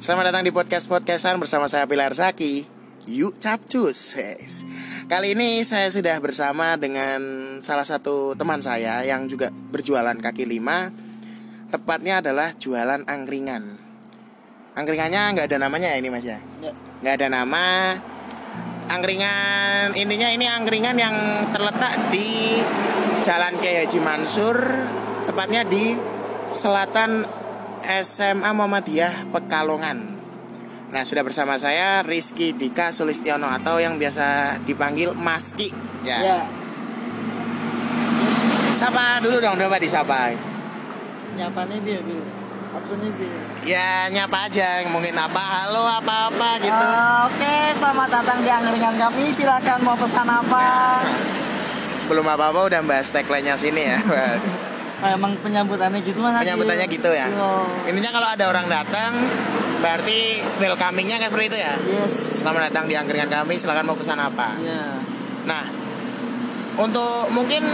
Selamat datang di podcast podcastan bersama saya Pilar Saki. Yuk capcus. Yes. Kali ini saya sudah bersama dengan salah satu teman saya yang juga berjualan kaki lima. Tepatnya adalah jualan angkringan. Angkringannya nggak ada namanya ya ini mas ya? Ya. Nggak ada nama. Angkringan intinya ini angkringan yang terletak di Jalan Kiai Haji Mansur, tepatnya di selatan SMA Muhammadiyah Pekalongan. Nah, sudah bersama saya Rizky Dika Sulistiono atau yang biasa dipanggil Maski. Ya. Ya, Sapa dulu dong, coba disapa. nyapanya biar biar. Ya, nyapa aja, mungkin apa, halo apa-apa gitu. Ah, Oke, selamat datang di angkringan kami. Silakan mau pesan apa? Belum apa-apa udah bahas tagline-nya sini ya. Ah, emang penyambutannya gitu mas? Penyambutannya gitu ya. Yo. Intinya kalau ada orang datang, berarti welcoming-nya kayak seperti itu ya. Yes. Selamat datang di angkringan kami, silakan mau pesan apa. Ya. Nah, untuk mungkin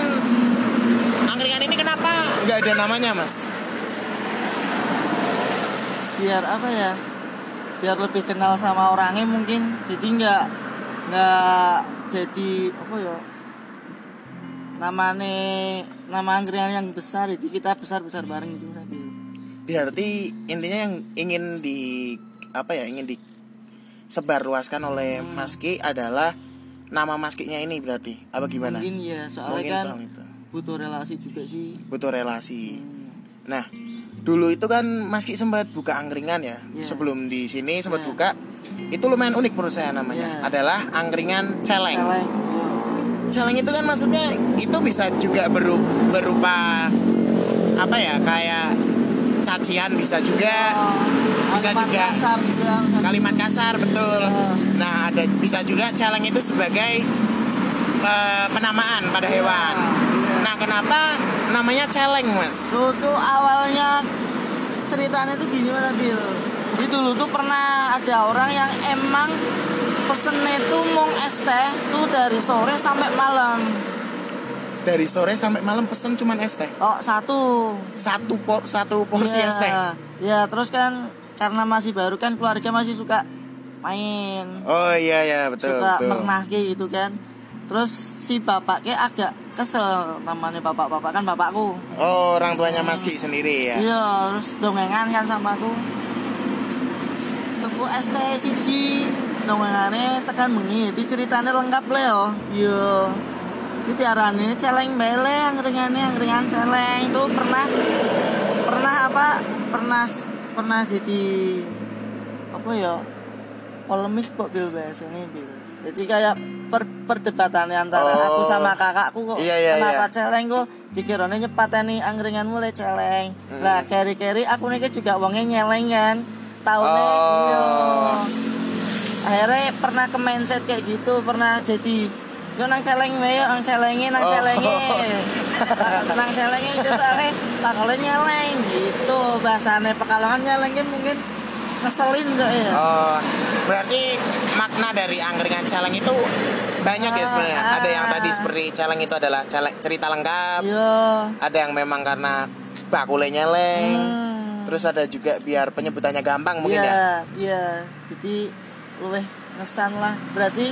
angkringan ini kenapa nggak ada namanya, Mas? Biar apa ya? Biar lebih kenal sama orangnya mungkin. Jadi nggak nggak jadi apa ya? Namanya nama angkringan yang besar, jadi kita besar besar bareng gitu mas. Berarti intinya yang ingin di apa ya, ingin disebarluaskan oleh Hmm. Maski adalah nama Maskinya ini berarti apa gimana? Mungkin ya, soalnya Mungkin kan soal itu. butuh relasi juga sih. Butuh relasi. Nah, dulu itu kan Maski sempat buka angkringan ya. Iya. Sebelum di sini sempat Iya. buka. Itu lumayan unik menurut saya namanya. Iya. Adalah angkringan celeng. Celeng. Celeng itu kan maksudnya itu bisa juga beru- berupa apa ya kayak cacian bisa juga Bisa Kalimat juga. kasar juga. kalimat kasar betul. Iya. Nah ada bisa juga celeng itu sebagai eh, penamaan pada hewan. Nah kenapa namanya celeng mas? Dulu tuh awalnya ceritanya tuh gini mas Abil. Jadi dulu tuh pernah ada orang yang emang pesennya tuh mau es teh tuh dari sore sampai malam. Dari sore sampai malam pesen cuman es teh. Oh satu. Satu por satu porsi Iya. es teh. Ya terus kan karena masih baru kan keluarga masih suka main. Oh iya ya betul. suka betul. kayak gitu kan. Terus si bapaknya agak kesel namanya bapak-bapak kan bapakku. Oh orang tuanya Maski sendiri ya. Iya, terus dongengan kan sama aku. Tuku es teh siji, dongengane tekan bengi. Ceritanya lengkap le yo. Iya. Ini diarani celeng bele angkringane angkringan celeng itu pernah pernah apa? Pernah pernah jadi apa ya? Polemik kok bil bahasanya bil. Jadi kayak per, perdebatan antara Oh. aku sama kakakku kok. Iya, iya, Kenapa iya. celeng kok dikiranya nyepateni angkringan mulai celeng. Hmm. Lah keri-keri aku nih juga wongnya nyeleng kan. Tahunnya Oh. iya. Akhirnya pernah ke mindset kayak gitu, pernah jadi Yo nang celeng wae, nang celenge, nang Oh. celenge. Nang celenge itu soalnya pakalnya nyeleng gitu. Bahasane Pekalongan nyeleng kan mungkin ngeselin kok ya. Oh, berarti makna dari angkringan celeng itu banyak ya sebenarnya. Ah, Ada yang ah. tadi seperti celeng itu adalah celeng, cerita lengkap. Iya. Ada yang memang karena bakule nyeleng. Hmm. Terus ada juga biar penyebutannya gampang mungkin Iya, ya. Iya, jadi luweh ngesan lah. Berarti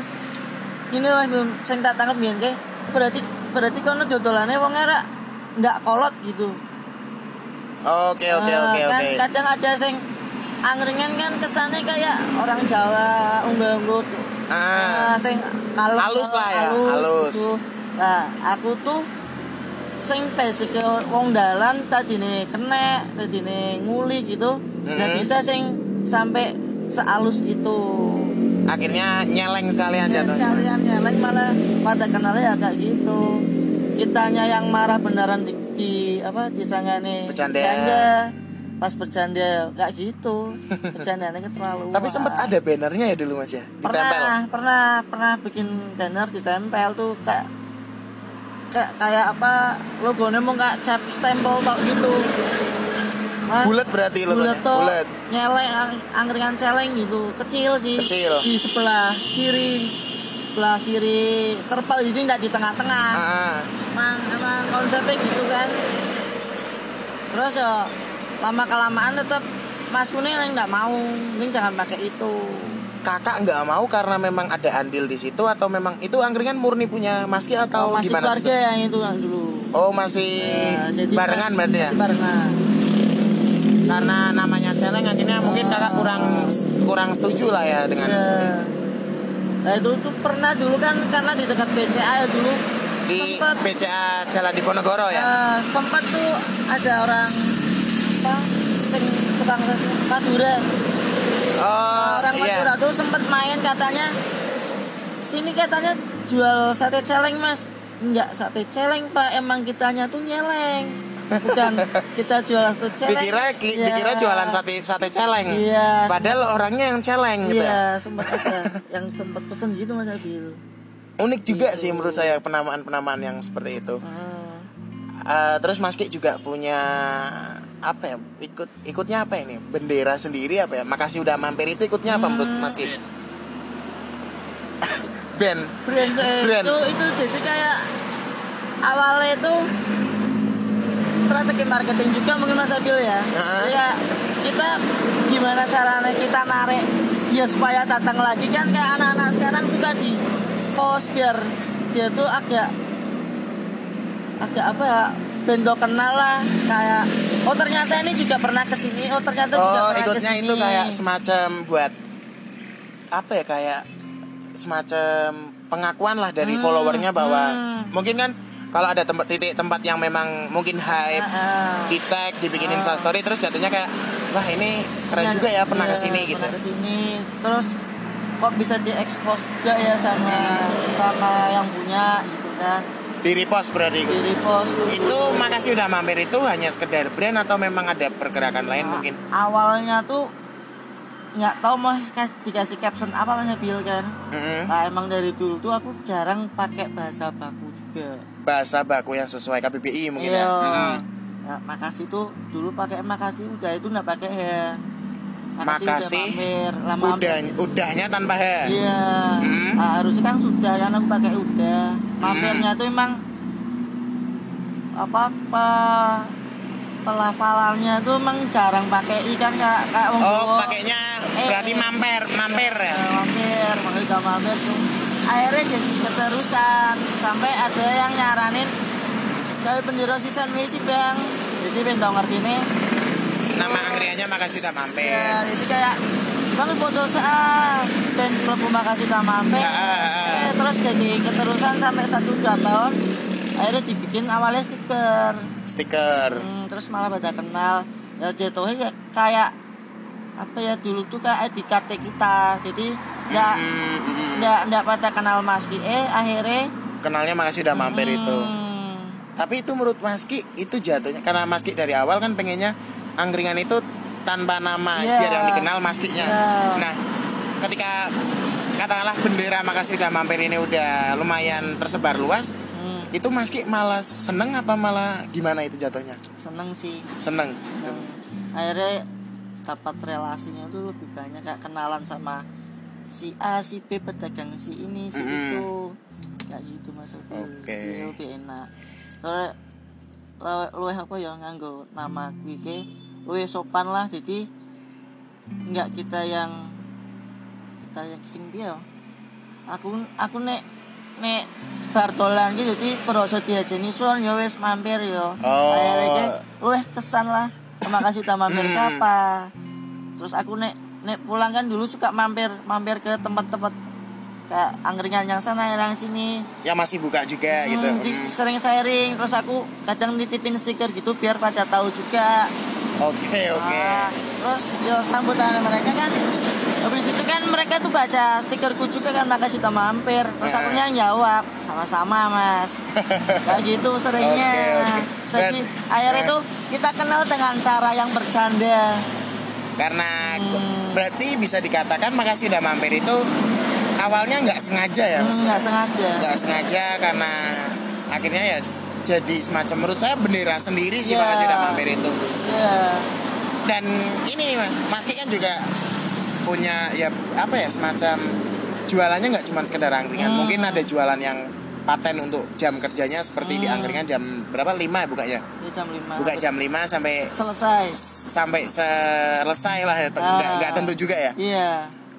ini wah belum sing tak tangkep biyen ke. Berarti berarti kono dodolane wong era ndak kolot gitu. Oke oke Eh, oke kan oke. kadang ada sing angkringan kan kesannya kayak orang Jawa unggah-ungguh tuh. Ah, Eh, sing kalem Halus lah ya, halus. gitu. Nah, aku tuh sing basic wong dalan tadine kena, tadine nguli gitu. Nggak Mhm. bisa sing sampai sealus itu. Akhirnya nyeleng sekalian Ya, jatuhnya. sekalian nyeleng malah pada kenalnya agak gitu. Kitanya yang marah beneran di, di apa disangane Bercanda. Pas bercanda kayak gitu. Bercandanya terlalu. Tapi sempat ada bannernya ya dulu Mas ya, ditempel. pernah pernah pernah bikin banner ditempel tuh kayak kayak kayak apa logonya mau kayak cap stempel tok gitu Mas, Bulat berarti logonya. bulat tok Bulat. nyeleng ang- angkringan celeng gitu. Kecil sih. Kecil. di sebelah kiri. Sebelah kiri. Terpal jadi nggak di tengah-tengah. Ah, emang emang konsepnya gitu kan. Terus ya lama kelamaan tetap masku nih yang nggak mau. Ini jangan pakai itu. Kakak nggak mau karena memang ada andil di situ atau memang itu angkringan murni punya Maski atau oh, masih gimana keluarga sistem? yang itu yang dulu. Oh masih Ya, jadi barengan kan- berarti ya? masih barengan karena namanya celeng akhirnya mungkin kakak kurang kurang setuju lah ya dengan Iya. seperti itu. Nah itu tuh pernah dulu kan karena di dekat BCA ya dulu di sempat BCA Jalan Diponegoro ya? Eh, sempat tuh ada orang apa sing tukang Madura. Oh orang iya. Madura tuh sempat main katanya sini katanya jual sate celeng mas. Enggak sate celeng pak. Emang kitanya tuh nyeleng bukan kita jual sate celeng dikira ki- Iya. dikira jualan sate sate celeng Iya. padahal orangnya yang celeng gitu ya. iya sempat ada yang sempat pesen gitu mas Abil unik juga Gitu. sih menurut saya penamaan penamaan yang seperti itu Ah. Eh, terus Mas Ki juga punya apa ya ikut ikutnya apa ini bendera sendiri apa ya makasih udah mampir itu ikutnya apa menurut Mas Ki band brand, saya Brand. itu itu jadi kayak awalnya itu strategi marketing juga mungkin Mas Abil ya Heeh. ya kita gimana caranya kita narik ya supaya datang lagi kan kayak anak-anak sekarang suka di post biar dia tuh agak agak apa ya bendo kenal lah kayak oh ternyata ini juga pernah ke sini oh ternyata juga oh pernah ikutnya ke sini itu kayak semacam buat apa ya kayak semacam pengakuan lah dari Hmm, followernya bahwa hmm. mungkin kan kalau ada tempat titik tempat yang memang mungkin hype Heeh. di tag dibikin Ah. Insta story terus jatuhnya kayak wah ini keren juga ya pernah Iya, ke sini gitu pernah ke sini terus kok bisa diekspos juga ya sama Hmm. sama yang punya gitu kan di repost berarti di itu repost itu makasih udah mampir itu hanya sekedar brand atau memang ada pergerakan lain mungkin awalnya tuh nggak tahu mau ka- dikasih caption apa mas Nabil kan Mm-mm. nah emang dari dulu tuh aku jarang pakai bahasa baku juga bahasa baku yang sesuai KBBI mungkin ya Iya. Mm-mm. Nah, makasih tuh dulu pakai makasih udah itu nggak pakai ya Makasih, udah mampir udahnya tanpa he Iya, Hmm. Nah, harusnya kan sudah kan aku pakai udah. Mampirnya tuh emang apa apa pelafalannya tuh emang jarang pakai ikan kayak kayak oh pakainya Eh, berarti eh. mampir mampir ya Eh, mampir, udah mampir tuh. Akhirnya jadi keterusan sampai ada yang nyaranin kayak bendera season wisi bang. Jadi bentong ngerti nih. nama angkringannya makasih udah mampir Ya, jadi kayak Bang foto saya dan mlebu makasih udah mampir. Eh, terus jadi keterusan sampai satu dua tahun. Akhirnya dibikin awalnya stiker. stiker Hmm, terus malah pada kenal. Ya jatuhnya ya kayak apa ya dulu tuh kayak ID card kita. Jadi nggak Mm, mm, mm. Nggak nggak pada kenal Mas Ki. Eh akhirnya kenalnya makasih udah mampir itu hmm, tapi itu menurut Mas Ki itu jatuhnya karena Mas Ki dari awal kan pengennya angkringan itu tanpa nama Iya. biar yang dikenal Mas Ki-nya. Iya. Nah, ketika katakanlah bendera makasih udah mampir ini udah lumayan tersebar luas, hmm, itu Mas Ki malah seneng apa malah gimana itu jatuhnya? seneng sih. Seneng. Seneng. Akhirnya dapat relasinya tuh lebih banyak kayak kenalan sama si A, si B pedagang si ini, si Mm-mm. itu. Kayak gitu Mas Abdul. Oke. Jadi lebih enak. Soalnya lu apa ya nganggo nama kuwi ke luwih sopan lah jadi nggak kita yang kita yang sing piye ya. Aku aku nek nek bar dolan ki jadi proso diajeni son ya wis mampir ya. Oh. Akhirnya luwih kesan lah. Terima kasih udah mampir Hmm. apa. Terus aku nek nek pulang kan dulu suka mampir mampir ke tempat-tempat kayak angkringan yang sana yang sini Ya masih buka juga gitu. Hmm, di- Hmm. sering sharing terus aku kadang nitipin stiker gitu biar pada tahu juga Oke, oke. Nah, terus yo sambutan mereka kan habis itu kan mereka tuh baca stikerku juga kan maka sudah mampir terus Nah. aku yang jawab sama-sama mas kayak gitu seringnya oke. jadi Dan- akhirnya nah. itu kita kenal dengan cara yang bercanda Karena Hmm. Berarti bisa dikatakan makasih udah mampir itu awalnya nggak sengaja ya, Mas? Hmm, nggak sengaja nggak sengaja karena akhirnya ya jadi semacam menurut saya bendera sendiri sih Iya. makasih udah mampir itu Iya. dan ini nih mas mas Ki kan juga punya ya apa ya semacam jualannya nggak cuma sekedar angkringan Hmm. mungkin ada jualan yang paten untuk jam kerjanya seperti di Hmm. angkringan jam berapa lima ya bukanya Ya, jam 5 buka jam 5 sampai selesai. sampai selesai lah ya nggak Ah. nggak tentu juga ya? iya.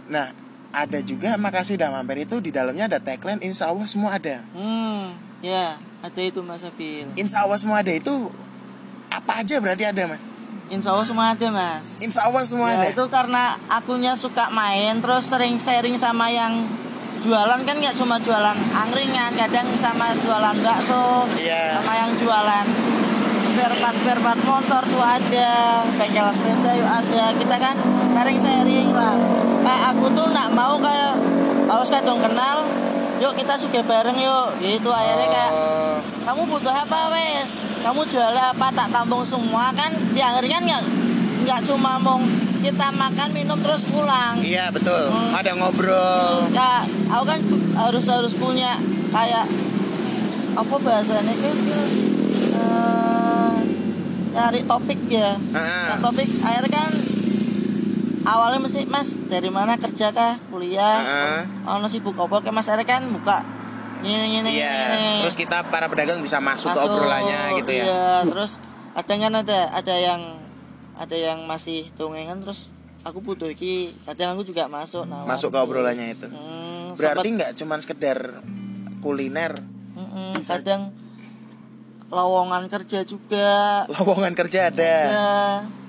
Nah ada juga makasih udah mampir itu di dalamnya ada tagline insya Allah semua ada. Hmm ya ada itu Mas Abil. Insya Allah semua ada. Itu apa aja berarti ada mas? Insya Allah semua ada Mas. Insya Allah semua ya, ada. itu karena akunya suka main terus sering sharing sama yang jualan kan nggak cuma jualan angkringan kadang sama jualan bakso Iya. sama yang jualan spare part spare part motor tuh ada. Bengkel sepeda yuk ada. Kita kan sering sharing lah. Kayak aku tuh nggak mau kayak harus kadang kenal. Yuk kita suka bareng yuk. Gitu akhirnya kayak kamu butuh apa wes? Kamu jual apa? Tak tampung semua kan? Di angkringan nggak nggak cuma mau kita makan minum terus pulang. Iya betul. Hmm. ada ngobrol. Ya aku kan harus harus punya kayak apa bahasanya itu nyari topik ya. Ah, Nah, topik akhirnya kan awalnya mesti mas dari mana kerja kah? Kuliah. Ah. oh sibuk apa kayak mas akhirnya kan buka. Ini ini iya ini terus kita para pedagang bisa masuk, ke obrolannya gitu ya. iya, terus kadang kan ada ada yang ada yang masih dongengan terus aku butuh iki. Kadang aku juga masuk nah masuk ke obrolannya itu. Hmm, berarti nggak cuman sekedar kuliner? Sempet, mm-mm, kadang lowongan kerja juga. Lowongan kerja ada. Ada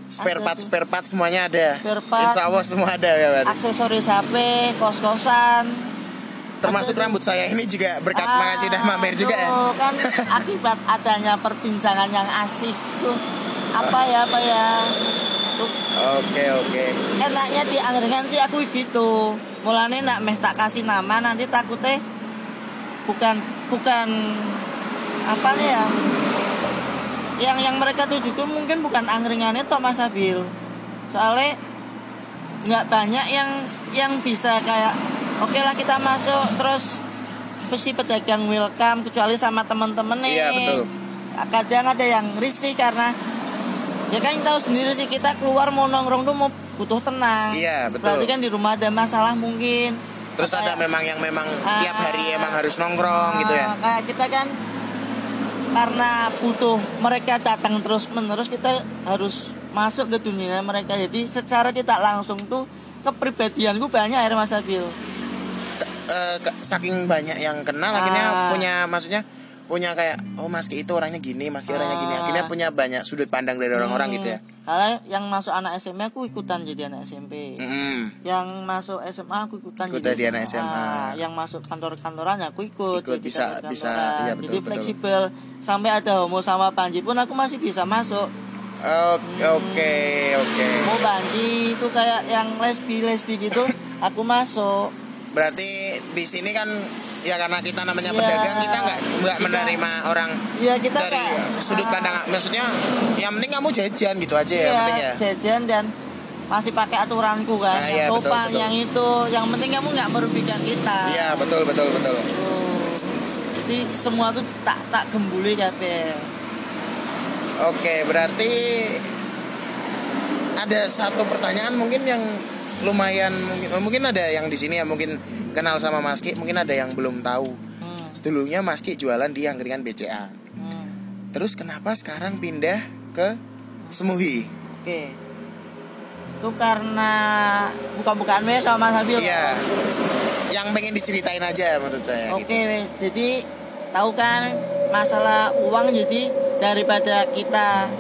spare ada part tuh. spare part semuanya ada. Spare part. insya Allah semua ada ya Pak. aksesoris HP kos kosan termasuk rambut saya ini juga berkat. Makasih dah mampir juga ya. kan akibat adanya perbincangan yang asik tuh. Apa ya apa ya? Oke oke. Enaknya di angkringan sih aku gitu. Mulane nak meh tak kasih nama nanti takutnya bukan bukan apa nih ya yang yang mereka tujukan mungkin bukan angkringannya toh Mas Abil soalnya nggak banyak yang yang bisa kayak oke lah kita masuk terus pasti pedagang welcome kecuali sama temen-temen nih Iya, betul. kadang ada yang risih karena ya kan tahu sendiri sih kita keluar mau nongkrong tuh mau butuh tenang Iya, betul. berarti kan di rumah ada masalah mungkin terus ada memang yang memang Ah. tiap hari emang harus nongkrong gitu ya Ah, kayak kita kan karena butuh mereka datang terus menerus kita harus masuk ke dunia mereka jadi secara tidak langsung tuh kepribadianku banyak air Mas Abil ke- saking banyak yang kenal akhirnya Ah. punya maksudnya punya kayak oh Mas Ki itu orangnya gini Mas Ki orangnya gini Ah. akhirnya punya banyak sudut pandang dari orang-orang gitu ya Karena yang masuk anak SMP aku ikutan jadi anak SMP Mm-mm. yang masuk SMA aku ikutan Ikutan jadi di anak SMA. yang masuk kantor-kantoran aku ikut, Ikut, jadi bisa- bisa, iya, betul, jadi betul. fleksibel. Sampai ada homo sama panji pun aku masih bisa masuk. Oke oke oke. Mau banci itu kayak yang lesbi lesbi gitu aku masuk. Berarti di sini kan ya karena kita namanya Iya. pedagang kita nggak nggak Kita- menerima orang Iya kita dari nggak- sudut pandang maksudnya yang penting kamu jajan gitu aja ya iya, penting ya. jajan dan masih pakai aturanku kan Ah, yang betul, sopan betul. yang itu. Yang penting kamu nggak merugikan kita. Iya betul betul betul. Jadi semua tuh tak tak gembuli kabeh. Oke berarti ada satu pertanyaan mungkin yang lumayan mungkin mungkin ada yang di sini ya mungkin kenal sama Mas Ki mungkin ada yang belum tahu hmm, dulunya Mas Ki jualan di angkringan BCA hmm. terus kenapa sekarang pindah ke Semuhi Oke. Itu karena buka-bukaan wes sama Mas Habil. Iya. Yang pengen diceritain aja menurut saya. Oke gitu. wes. Jadi tahu kan masalah uang jadi daripada kita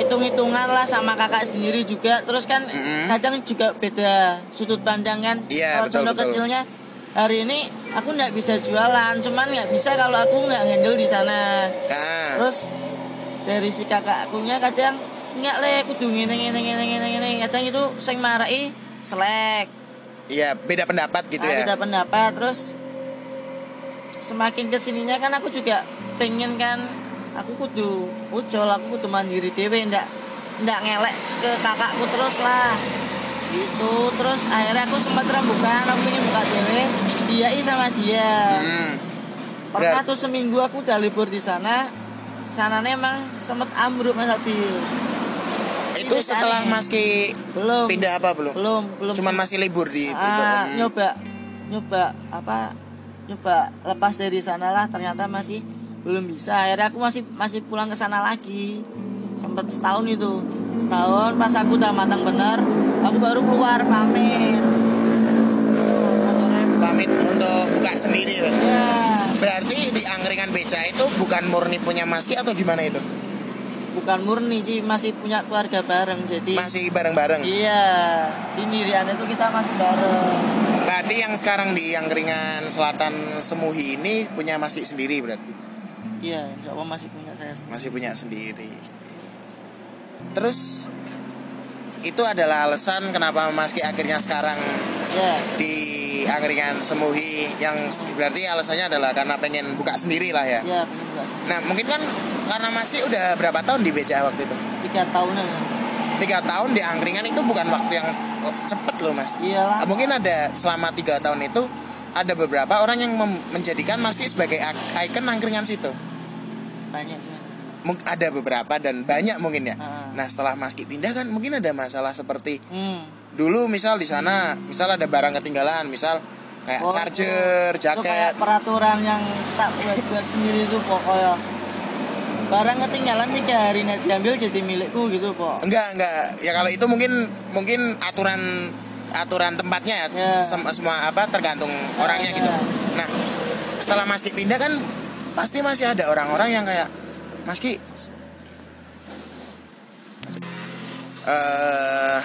hitung-hitungan lah sama kakak sendiri juga. Terus kan Mm-mm. kadang juga beda sudut pandang kan. Iya, kalau betul. kecilnya hari ini aku nggak bisa jualan cuman nggak bisa kalau aku nggak handle di sana. Nah, terus dari si kakak akunya kadang nggak le kudu ngene ngene ngene ngene ngene. Kadang itu sing marai selek. Iya beda pendapat gitu Nah, ya. beda pendapat. Terus semakin ke sininya kan aku juga pengen kan aku kudu ujol aku kudu mandiri dewe ndak ndak ngelek ke kakakku terus lah gitu terus akhirnya aku sempat rembukan aku pengen buka dewe dia sama dia Hmm. pernah tuh seminggu aku udah libur di sana sananya emang sempet ambruk mas Abil Itu Ini setelah. Mas Ki belum pindah apa belum? belum belum Cuman masih libur di ah, Hmm. nyoba nyoba apa nyoba lepas dari sana lah ternyata masih belum bisa akhirnya aku masih masih pulang ke sana lagi. Sempat setahun itu. Setahun pas aku udah matang bener aku baru keluar pamit. Pamit untuk buka sendiri ya berarti di angkringan beca itu bukan murni punya Maski atau gimana itu? Bukan murni sih masih punya keluarga bareng jadi masih bareng-bareng? Iya di Mirian itu kita masih bareng. Berarti yang sekarang di angkringan selatan Semuhi ini punya Maski sendiri berarti iya insya Allah masih punya saya sendiri. masih punya sendiri. Terus itu adalah alasan kenapa Maski akhirnya sekarang ya di angkringan Semuhi yang berarti alasannya adalah karena pengen buka sendiri lah ya? Ya bener juga sih. nah mungkin kan karena Maski udah berapa tahun di beca waktu itu? Tiga tahunan. Ya. tiga tahun di angkringan itu bukan waktu yang cepet loh mas. Iya mungkin ada selama tiga tahun itu ada beberapa orang yang menjadikan Maski sebagai ak- ikon angkringan situ banyak sih ada beberapa dan banyak mungkin ya Ah. nah setelah Maski pindah kan mungkin ada masalah seperti hmm. dulu misal di sana misal ada barang ketinggalan misal kayak Oh, charger itu kayak jaket peraturan yang tak buat-buat sendiri itu pokoknya barang ketinggalan tiga hari nanti diambil jadi milikku gitu pok enggak enggak ya kalau itu mungkin mungkin aturan aturan tempatnya ya, Ya. Sem- semua apa tergantung orangnya ya. gitu nah setelah Mas Ki pindah kan pasti masih ada orang-orang yang kayak Mas Ki eh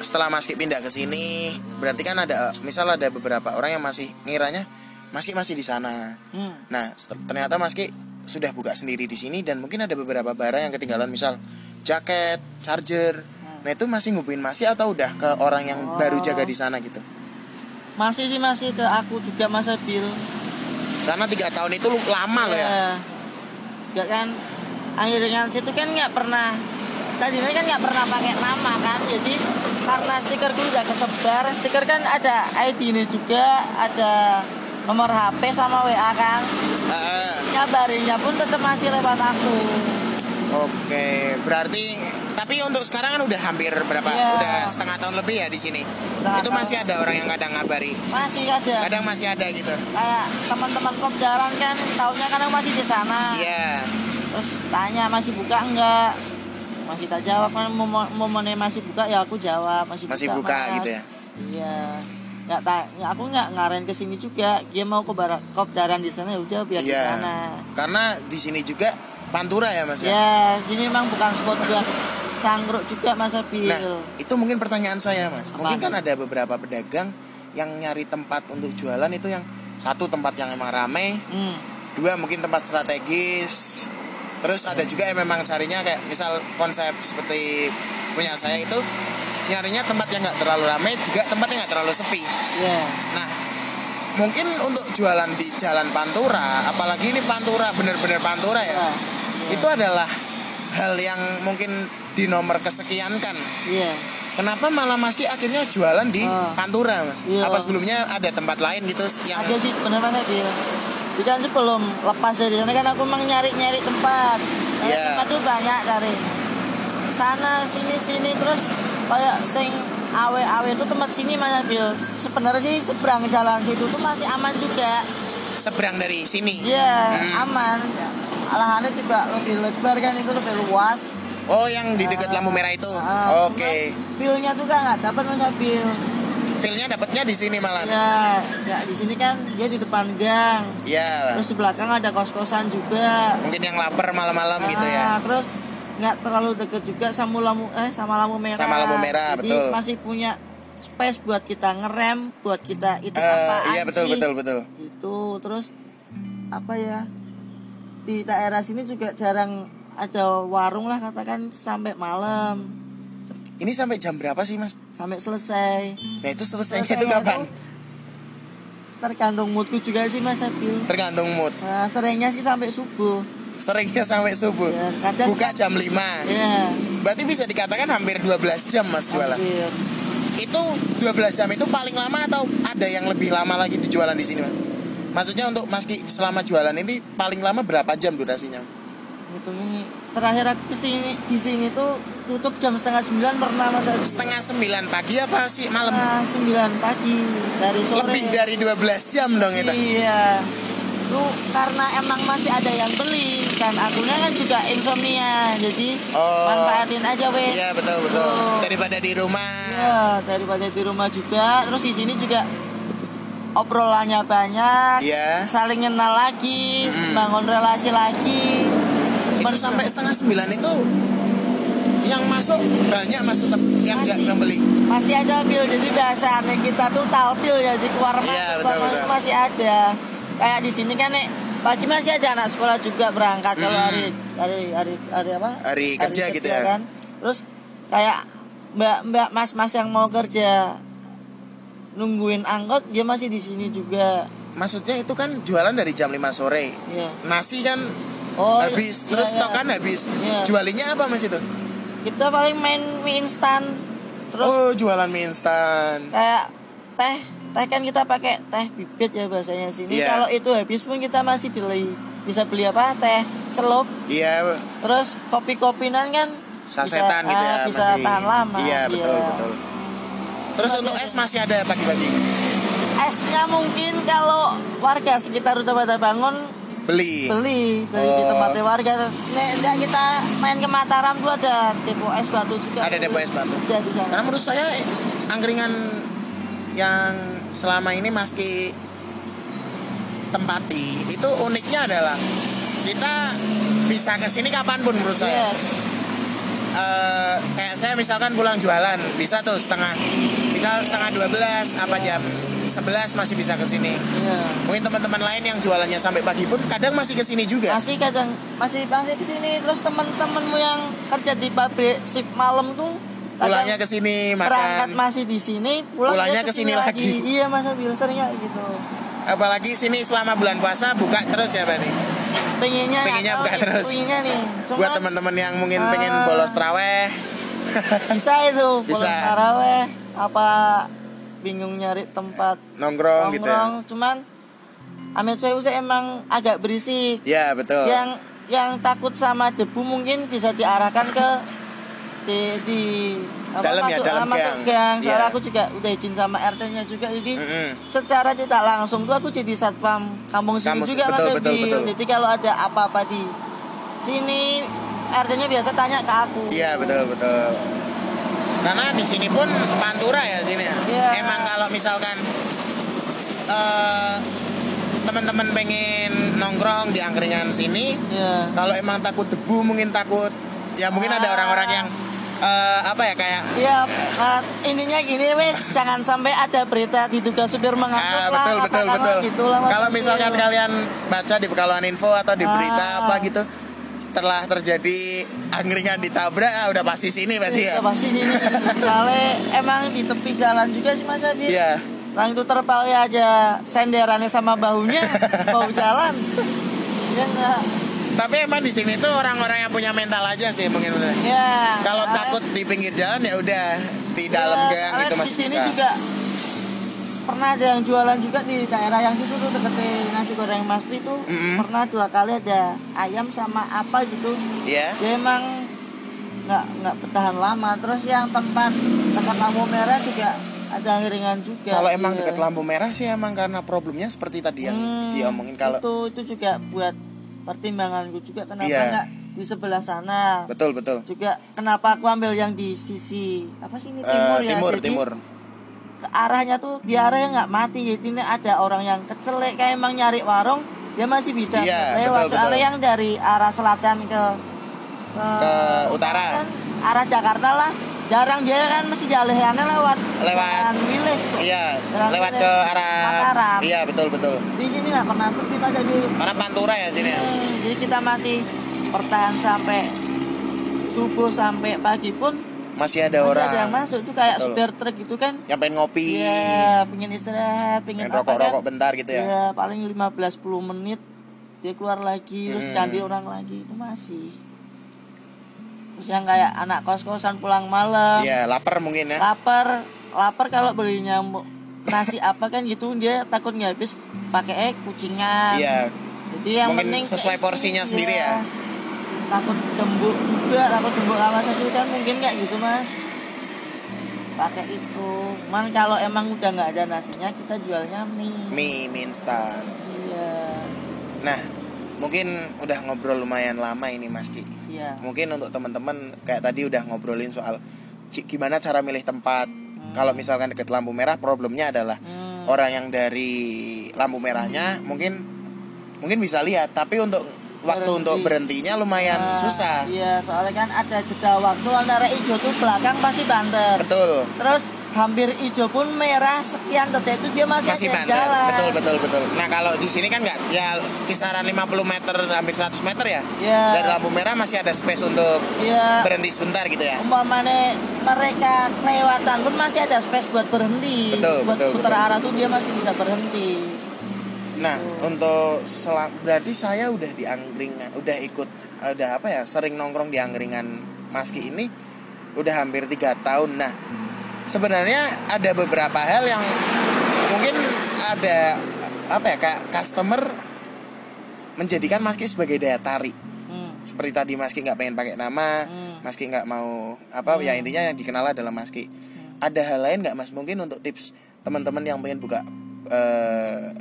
setelah Mas Ki pindah ke sini berarti kan ada misal ada beberapa orang yang masih ngiranya Mas Ki masih di sana hmm. Nah, ternyata Mas Ki sudah buka sendiri di sini dan mungkin ada beberapa barang yang ketinggalan misal jaket, charger. Nah, itu masih ngubungin Mas Ki atau udah ke orang yang Oh. baru jaga di sana gitu? masih sih masih ke aku juga masa bil Karena tiga tahun itu lu- lama loh ya. ya kan akhirnya situ kan nggak pernah tadinya kan nggak pernah pakai nama kan. Jadi karena stikerku udah kesebar stiker kan ada ID nya juga ada nomor HP sama WA kan. Ah, ngabarinnya pun tetap masih lewat aku Oke, berarti tapi untuk sekarang kan udah hampir berapa? Iya. Udah setengah tahun lebih ya di sini. Setengah itu tahun. masih ada orang yang kadang ngabari. masih ada Kadang masih ada gitu. kayak teman-teman kopdaran kan tahunya kan aku masih di sana Iya. terus tanya masih buka enggak masih tak jawab kan momen momennya masih buka ya aku jawab masih, Masih buka Mas. gitu ya? iya nggak tak ya aku nggak ngaren ke sini juga dia mau ke barat kopdaran di sana ya udah biar di Iya. sana Karena di sini juga Pantura ya, Mas ya? ya sini memang bukan spot buat cangkruk juga mas Abil Nah, itu mungkin pertanyaan saya, Mas. Mungkin Apaan? kan ada beberapa pedagang yang nyari tempat untuk jualan itu yang satu tempat yang emang rame, hmm. dua mungkin tempat strategis. Terus ada juga yang memang carinya kayak misal konsep seperti punya saya itu nyarinya tempat yang nggak terlalu ramai juga tempat yang nggak terlalu sepi. ya Nah, mungkin untuk jualan di Jalan Pantura, apalagi ini Pantura bener-bener Pantura ya, ya itu adalah hal yang mungkin di nomor kesekian kan. iya Kenapa malah Mas Ki akhirnya jualan di Ah. Pantura, Mas? Iya. Apa sebelumnya ada tempat lain gitu yang ada sih bener mas Abil Jadi kan sebelum lepas dari sana kan aku emang nyari-nyari tempat Nyari Iya. tempat tuh banyak dari sana sini sini terus kayak sing awe awe itu tempat sini mas Abil sebenarnya sih seberang jalan situ tuh masih aman juga seberang dari sini? iya Hmm. aman lahannya juga lebih lebar kan itu lebih luas Oh, yang di dekat lampu merah itu. Ah, Oke. cuman feelnya tuh kan nggak dapat mas Abil Feel-nya dapatnya di sini malah. ya ya di sini kan dia di depan gang Ya. terus di belakang ada kos kosan juga Mungkin yang lapar malam-malam gitu Ah, ya. Terus nggak terlalu deket juga sama lampu eh sama lampu merah. Sama lampu merah, Jadi betul. masih punya space buat kita ngerem, buat kita itu Eh, apaan iya betul betul betul. Itu terus apa ya? Di daerah sini juga jarang ada warung lah katakan sampai malam Ini sampai jam berapa sih, Mas? sampai selesai. Nah, itu selesainya Selesainya itu kapan? tuh Tergantung moodku juga sih Mas Abil. Tergantung mood. Nah, seringnya sih sampai subuh. Seringnya sampai subuh. Ya, kadang Buka jam 5. Ya, Berarti bisa dikatakan hampir 12 jam Mas jualan. hampir. Itu 12 jam itu paling lama atau ada yang lebih lama lagi di jualan di sini, Mas? Maksudnya untuk Mas Ki selama jualan ini paling lama berapa jam durasinya? Gitu ini terakhir aku ke sini di sini tuh tutup jam setengah sembilan pernah mas. Setengah sembilan pagi apa sih malam? Setengah sembilan pagi dari sore. Lebih dari 12 jam dong itu. Iya. tuh karena emang masih ada yang beli dan akunya kan juga insomnia jadi Oh. manfaatin aja weh Iya betul betul. Tuh. Daripada di rumah. Iya, daripada di rumah juga terus di sini juga obrolannya banyak Iya. saling kenal lagi Mm-mm. bangun relasi lagi Itu Men- sampai setengah sembilan itu yang masuk banyak mas tetap yang Masih. beli. masih ada bil jadi biasanya kita tuh talpil ya di keluar masuk Iya, betul, betul. masih ada kayak di sini kan nih pagi masih ada anak sekolah juga berangkat kalau Mm. hari hari hari hari apa Hari kerja gitu ya. kan terus kayak mbak mbak mas mas yang mau kerja nungguin angkot dia masih di sini juga Maksudnya itu kan jualan dari jam 5 sore. Iya. Nasi kan Oh, habis, iya, terus iya. stok kan habis. Iya. Jualinnya apa mas itu? kita paling main mie instan terus oh jualan mie instan. kayak teh teh kan kita pakai teh bibit ya bahasanya sini Iya. kalau itu habis pun kita masih beli bisa beli apa teh celup Iya terus kopi kopinan kan sasetan bisa, gitu ya ah, bisa masih. tahan lama Iya betul betul. Terus untuk es masih ada pagi-pagi. esnya mungkin kalau warga sekitar udah pada bangun Beli. beli beli di Oh. tempatnya warga nek nek kita main ke Mataram tuh ada depo es batu juga Ada depo es batu. ada di sana Karena menurut saya angkringan yang selama ini meski tempati itu uniknya adalah kita bisa ke sini kapan pun menurut saya. yes Eh, kayak saya misalkan pulang jualan bisa tuh setengah misal setengah 12 apa jam 11 masih bisa ke sini. iya Mungkin teman-teman lain yang jualannya sampai pagi pun kadang masih ke sini juga. masih kadang masih masih di sini terus teman-temanmu yang kerja di pabrik shift malam tuh Pulangnya ke sini berangkat makan. masih di sini pulang Pulangnya ke sini lagi. iya masa bil sering kayak gitu Apalagi sini selama bulan puasa buka terus ya berarti. pengennya Pengennya buka terus. pengennya nih Cuman Buat teman-teman yang mungkin Ah. pengen bolos traweh, bisa itu pulang taraweh apa bingung nyari tempat nongkrong gitu ya. nongkrong cuman Amit saya saya emang agak berisik Ya betul. yang yang takut sama debu mungkin bisa diarahkan ke di di Dalam ya, masuk, dalam ah, masuk gang. gang. Soalnya Iya. aku juga udah izin sama RT-nya juga jadi Mm-mm. secara tidak langsung tuh aku jadi satpam kampung sini Kampung- juga betul, Mas betul, Ebi. betul. Jadi kalau ada apa-apa di sini RT-nya biasa tanya ke aku. Iya betul betul. Karena di sini pun pantura ya sini ya. Iya. Emang kalau misalkan eh teman-teman pengen nongkrong di angkringan sini, Iya. kalau emang takut debu mungkin takut ya mungkin ada Ah. orang-orang yang eh, apa ya kayak Iya, nah, ininya gini wes, jangan sampai ada berita diduga supir Ah, lah, betul betul katakanlah betul. gitu lah, Mas Kalau misalkan kalian baca di Pekalongan Info atau di berita Ah. apa gitu telah terjadi angkringan ditabrak ah, udah pasti sini berarti ya. Iya, pasti sini. Soalnya emang di tepi jalan juga sih Mas Abi. Iya. Orang itu terpalnya aja senderannya sama bahunya, bau jalan. Ya enggak. Tapi emang di sini tuh orang-orang yang punya mental aja sih mungkin. Ya. Kalau takut di pinggir jalan ya udah di dalam ya, gang gitu masih di sini bisa. juga pernah ada yang jualan juga di daerah yang situ tuh deket nasi goreng Mas Pri tuh Mm-mm. pernah dua kali ada ayam sama apa gitu Iya. dia emang nggak nggak bertahan lama terus yang tempat dekat lampu merah juga ada angkringan juga Kalau emang Iya. dekat lampu merah sih emang karena problemnya seperti tadi yang Hmm, diomongin kalau itu itu juga buat pertimbanganku juga kenapa Iya. nggak di sebelah sana betul betul. juga kenapa aku ambil yang di sisi apa sih ini Eh, timur ya timur Jadi, timur. Ke arahnya tuh di arahnya nggak mati jadi ini ada orang yang kecelek kayak emang nyari warung dia masih bisa Iya, lewat betul, soalnya betul. yang dari arah selatan ke ke, Ke utara. kan, arah Jakarta lah jarang dia kan mesti dialihannya lewat Lewat. Wilis. Iya, Jalan lewat Wilis, ke arah Mataram. Iya, betul betul. di sini nggak pernah sepi pas jadi Karena pantura ya sini. ya. Hmm, jadi kita masih bertahan sampai subuh sampai pagi pun Masih ada masih orang ada yang masuk tuh kayak Betul. supir truk gitu kan yang pengen ngopi, Iya, pengen istirahat, pengen pengen apa rokok-rokok kan? bentar gitu ya. Iya, paling 15-10 menit dia keluar lagi, terus Hmm. ganti orang lagi itu masih. Terus yang kayak anak kos-kosan pulang malam, Iya, lapar mungkin ya. lapar, lapar kalau belinya nasi apa kan gitu dia takut nggak habis pakai eh kucingan. Iya, Jadi yang Mungkin penting sesuai porsinya sendiri ya. Takut gembuk juga, takut gembuk lama saja kan mungkin kayak gitu mas. Pakai itu. Man kalau emang udah nggak ada nasinya kita jualnya mie. mie, mie instan. Iya. Nah, mungkin udah ngobrol lumayan lama ini Mas Ki. Iya. Mungkin untuk teman-teman kayak tadi udah ngobrolin soal gimana cara milih tempat. Kalau misalkan deket lampu merah, problemnya adalah Hmm. orang yang dari lampu merahnya mungkin mungkin bisa lihat, tapi untuk waktu Berhenti. untuk berhentinya lumayan Nah, susah. Iya, soalnya kan ada jeda waktu antara hijau tuh belakang pasti banter. Betul. Terus hampir hijau pun merah sekian detik itu dia masih, Masih banter. jalan. Betul, betul, betul. Nah, kalau di sini kan nggak ya kisaran 50 meter hampir 100 meter ya. Iya. Dari lampu merah masih ada space untuk Iya. berhenti sebentar gitu ya. Umpamanya mereka kelewatan pun masih ada space buat berhenti. Betul, buat betul, putar betul. arah tuh dia masih bisa berhenti. Nah, untuk selam berarti saya udah di angkringan, udah ikut udah apa ya, sering nongkrong di angkringan Maski ini udah hampir tiga tahun. Nah, sebenarnya ada beberapa hal yang mungkin ada apa ya, kayak customer menjadikan Maski sebagai daya tarik. Hmm. Seperti tadi Maski nggak pengen pakai nama, Hmm. Maski nggak mau apa ya intinya yang dikenal adalah Maski. Ada hal lain nggak Mas mungkin untuk tips teman-teman yang pengen buka eh,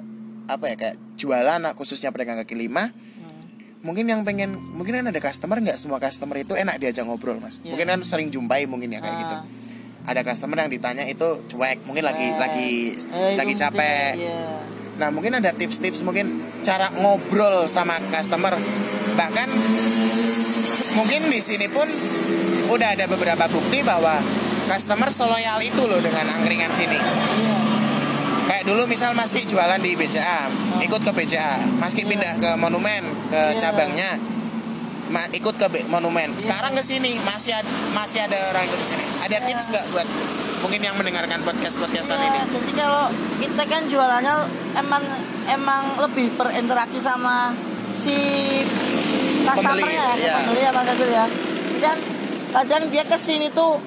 apa ya kayak jualan khususnya pedagang kaki lima Hmm. mungkin yang pengen mungkin kan ada customer nggak semua customer itu enak diajak ngobrol mas Iya. mungkin kan sering jumpai mungkin ya kayak Ah. gitu ada customer yang ditanya itu cuek mungkin lagi Eh, lagi eh, lagi capek Iya. Nah mungkin ada tips-tips mungkin cara ngobrol sama customer bahkan mungkin di sini pun udah ada beberapa bukti bahwa customer seloyal itu loh dengan angkringan sini. Iya. Dulu misal Mas Ki jualan di BCA, ikut ke BCA, Mas Ki Iya. pindah ke Monumen ke Iya. cabangnya, ma- ikut ke B- Monumen. Sekarang ke sini masih ada, masih ada orang ikut ke sini. Ada Iya. tips nggak buat mungkin yang mendengarkan podcast podcastan Iya, ini? jadi kalau kita kan jualannya emang emang lebih berinteraksi sama si customer ya, iya. pembeli ya Mas Abil ya. Kan kadang dia ke sini tuh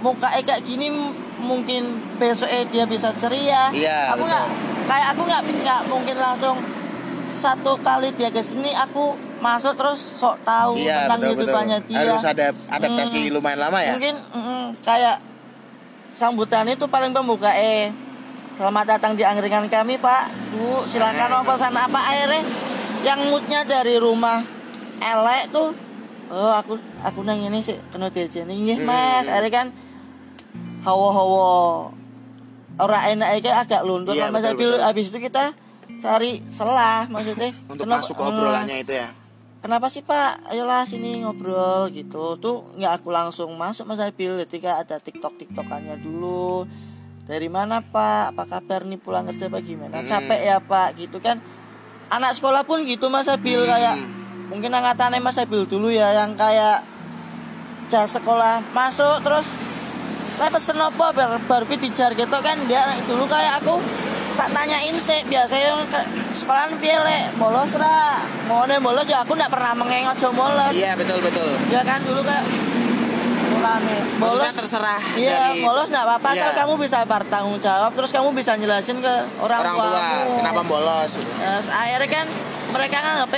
muka kayak gini mungkin besok eh dia bisa ceria. Iya, Aku nggak kayak aku nggak nggak mungkin langsung satu kali dia ke sini aku masuk terus sok tahu Iya tentang betul dia. Harus ada adaptasi Hmm. lumayan lama ya. Mungkin mm, kayak sambutan itu paling pembuka eh selamat datang di angkringan kami Pak Bu silakan mau pesan apa airnya yang moodnya dari rumah elek tuh oh aku aku nang ini sih kena diajak nih mas Hmm. akhirnya kan hawa-hawa. Ora enak agak luntur Iya, Mas Abil. habis itu kita cari selah maksudnya. Untuk kenapa- masuk ke obrolannya itu ya. kenapa sih pak? Ayolah sini ngobrol gitu. Tuh nggak aku langsung masuk mas Abil ketika ada tiktok tiktokannya dulu. Dari mana pak? Apa kabar nih pulang kerja apa gimana? Hmm. capek ya pak? Gitu kan. Anak sekolah pun gitu mas Abil Hmm. kayak mungkin angkatannya mas Abil dulu ya yang kayak jas sekolah masuk terus lah pesen apa bar baru ki dijar gitu kan dia dulu kayak aku tak tanyain sih biasanya sekolahan piye lek bolos ra mau bolos ya aku nggak pernah mengeng ojo bolos Iya betul betul. ya kan dulu kan mulane bolos Maksudnya terserah Iya, dari bolos nggak apa-apa asal Iya. kamu bisa bertanggung jawab terus kamu bisa jelasin ke orang, orang tua tuamu. kenapa bolos. Ya, akhirnya kan mereka kan apa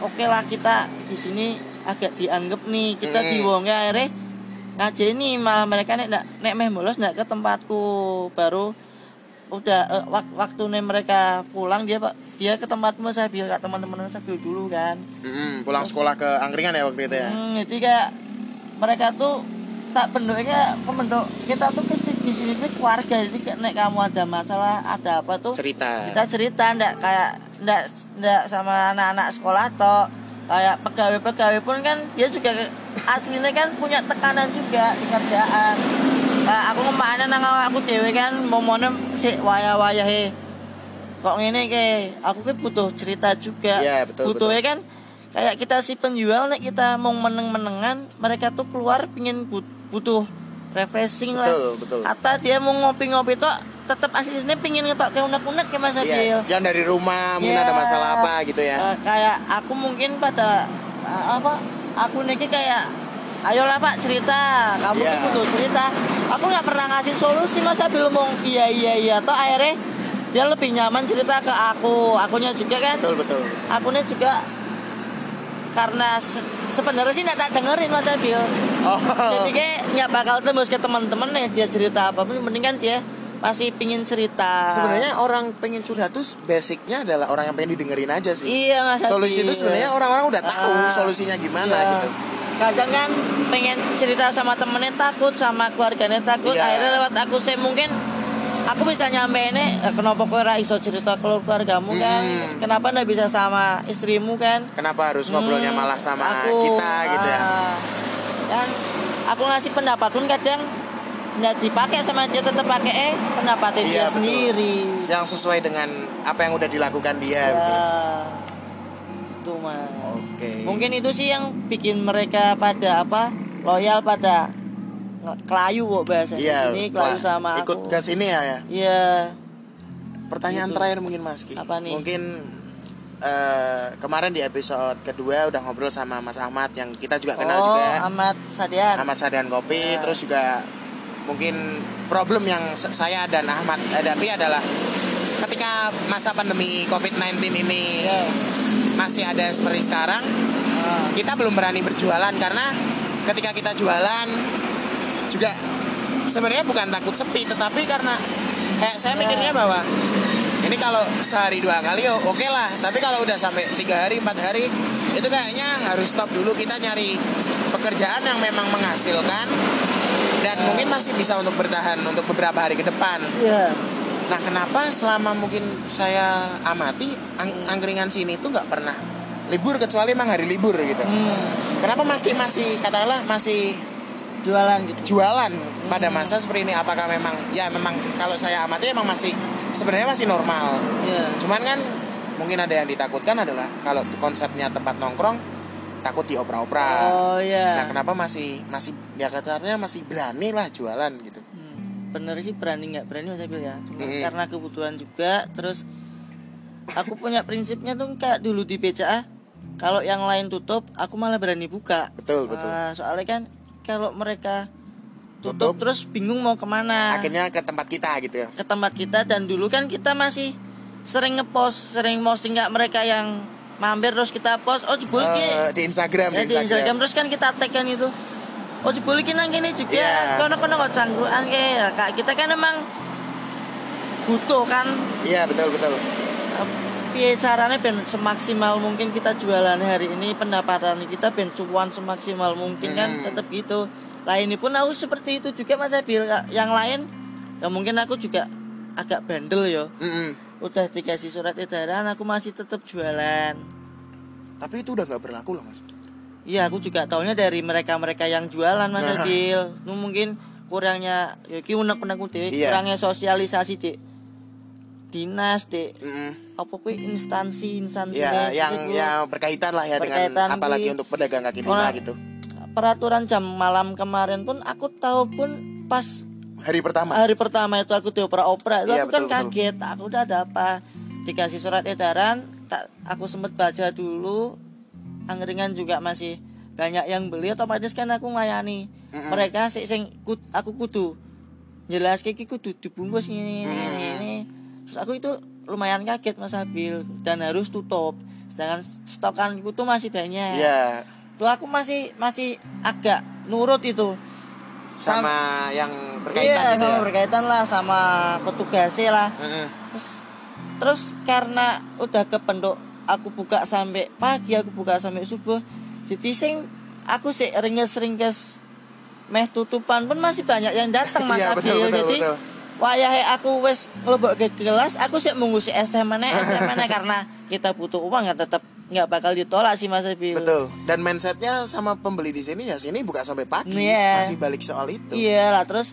oke lah kita di sini agak dianggap nih kita Mm. di wongnya akhirnya ngajeni malah mereka nek nek, nek meh bolos ndak ke tempatku baru udah eh, wak- waktu nih mereka pulang dia pak dia ke tempatmu saya bilang ke teman-teman saya dulu kan Mm-mm, pulang sekolah ke angkringan ya waktu itu ya. Hmm, jadi kayak mereka tuh tak bentuknya pembentuk kita tuh ke si- di sini tuh keluarga jadi kayak nek kamu ada masalah ada apa tuh Cerita. kita cerita ndak kayak ndak ndak sama anak-anak sekolah atau kayak pegawai-pegawai pun kan dia juga aslinya kan punya tekanan juga di kerjaan. Kayak aku ke mana nang aku dewe kan mau si waya-waya he kok ini ke aku kan butuh cerita juga. Iya, betul, butuhnya kan kayak kita si penjual nek kita mau meneng-menengan mereka tuh keluar pingin but- butuh refreshing lah. Betul betul. Atau dia mau ngopi-ngopi tuh tetap aslinya pingin ngetok ke unek-unek ke Mas Abil. Iya. Yang dari rumah mungkin Iya. ada masalah apa gitu ya. Eh, kayak aku mungkin pada eh, apa? Aku nih kayak ayolah Pak cerita, kamu tuh butuh cerita. Aku nggak pernah ngasih solusi Mas Abil ngomong iya iya iya toh akhirnya dia lebih nyaman cerita ke aku. Akunya juga kan Betul betul. akunya juga karena se- sebenarnya sih nggak tak dengerin Mas Abil. Oh. Jadi kayak nggak bakal tembus ke teman-teman ya dia cerita apa pun mending kan dia masih pingin cerita. Sebenarnya orang pengen curhat tuh basicnya adalah orang yang pengen didengerin aja sih. Iya mas solusi itu sebenarnya orang-orang udah tahu Ah, solusinya gimana iya. gitu. Kadang kan pengen cerita sama temennya takut sama keluarganya takut. Iya. akhirnya lewat aku sih mungkin aku bisa nyampe ini eh, kenapa kau ora iso cerita ke keluargamu kan? Hmm. kenapa nggak bisa sama istrimu kan? Kenapa harus ngobrolnya Hmm, malah sama aku, kita gitu ya? Ah, kan aku ngasih pendapat pun kadang nggak dipakai sama dia tetap pakai eh pendapatnya dia Iya, betul. sendiri. Yang sesuai dengan apa yang udah dilakukan dia ya. gitu. itu mas. Oke. Mungkin itu sih yang bikin mereka pada apa loyal pada kelayu kok bahasa iya ini kelayu sama ikut aku. ke sini ya ya? Iya. Pertanyaan Gitu. terakhir mungkin Mas Ki. Apa nih? mungkin eh, kemarin di episode kedua udah ngobrol sama Mas Ahmad yang kita juga kenal oh juga. Amat sadian. Ahmad Sadian Kopi Ya. terus juga mungkin problem yang saya dan Ahmad hadapi adalah ketika masa pandemi COVID-19 ini Iya. masih ada seperti sekarang Ah, kita belum berani berjualan karena ketika kita jualan juga sebenarnya bukan takut sepi tetapi karena kayak saya Ya. mikirnya bahwa ini kalau sehari dua kali oh, oke lah tapi kalau udah sampai tiga hari empat hari itu kayaknya harus stop dulu kita nyari pekerjaan yang memang menghasilkan dan mungkin masih bisa untuk bertahan untuk beberapa hari ke depan. Iya. Nah kenapa selama mungkin saya amati ang- angkringan sini tuh nggak pernah libur kecuali emang hari libur gitu? Hmm, Kenapa Mas Ki masih katakanlah masih jualan gitu? jualan pada masa seperti ini? Apakah memang ya memang kalau saya amati emang masih sebenarnya masih normal. iya. Cuman kan mungkin ada yang ditakutkan adalah kalau konsepnya tempat nongkrong takut diopera-opera. oh iya Nah, kenapa masih masih ya katanya masih berani lah jualan gitu. Hmm, bener sih berani nggak berani mas Abil ya cuma Mm-mm. karena kebutuhan juga terus aku punya prinsipnya tuh kayak dulu di BCA kalau yang lain tutup aku malah berani buka Betul, betul. Nah, soalnya kan kalau mereka Tutup. tutup, terus bingung mau ke mana Akhirnya ke tempat kita gitu ya. ke tempat kita dan dulu kan kita masih sering ngepost sering posting nggak mereka yang mampir terus kita post oh jebul Eh, di Instagram, ya, di Instagram Instagram. terus kan kita tag kan itu oh jebul ki nang kene juga Iya. kono kono kok cangkruan ke Ya, kak kita kan emang butuh kan Iya, betul betul. piye caranya ben semaksimal mungkin kita jualan hari ini pendapatan kita ben cuan semaksimal mungkin kan Hmm. tetap gitu ini pun aku seperti itu juga mas Abil yang lain ya mungkin aku juga agak bandel yo Mm-mm. Udah dikasih surat edaran aku masih tetap jualan Tapi itu udah nggak berlaku loh mas. iya aku juga taunya dari mereka-mereka yang jualan mas Nah. Abil Itu mungkin kurangnya ya ki unek-unek dewe Iya. kurangnya sosialisasi di dinas di Mm-mm. apa kuwi instansi instansi Ya, yang yang berkaitan lah ya Berkaitan dengan apalagi di- untuk pedagang kaki lima gitu. peraturan jam malam kemarin pun aku tahu pun pas Hari pertama. hari pertama itu aku diopera-opera itu Iya, aku kan betul, betul. kaget. Aku udah ada apa? Dikasih surat edaran tak aku sempet baca dulu. Angkringan juga masih banyak yang beli otomatis kan aku melayani Mm-mm. mereka sih sing kut- aku kudu jelas kiki kudu dibungkus ini ini, ini, ini. terus aku itu lumayan kaget mas Abil dan harus tutup. Sedangkan stokanku tuh masih banyak. Iya, tuh aku masih masih agak nurut itu sama yang berkaitan iya, gitu sama ya. berkaitan lah sama petugasnya lah Mm-mm. terus terus karena udah kependuk aku buka sampai pagi aku buka sampai subuh jadi sing aku sih ringkes ringkes meh tutupan pun masih banyak yang datang mas Iya, Abil betul, jadi betul. wayahe aku wes ngelebok ke kelas aku sih mengusi es teh mana es teh mana karena kita butuh uang nggak tetap nggak bakal ditolak sih mas Abil Betul. Dan mindsetnya sama pembeli di sini ya sini buka sampai pagi. Iya. Masih balik soal itu. Iya lah terus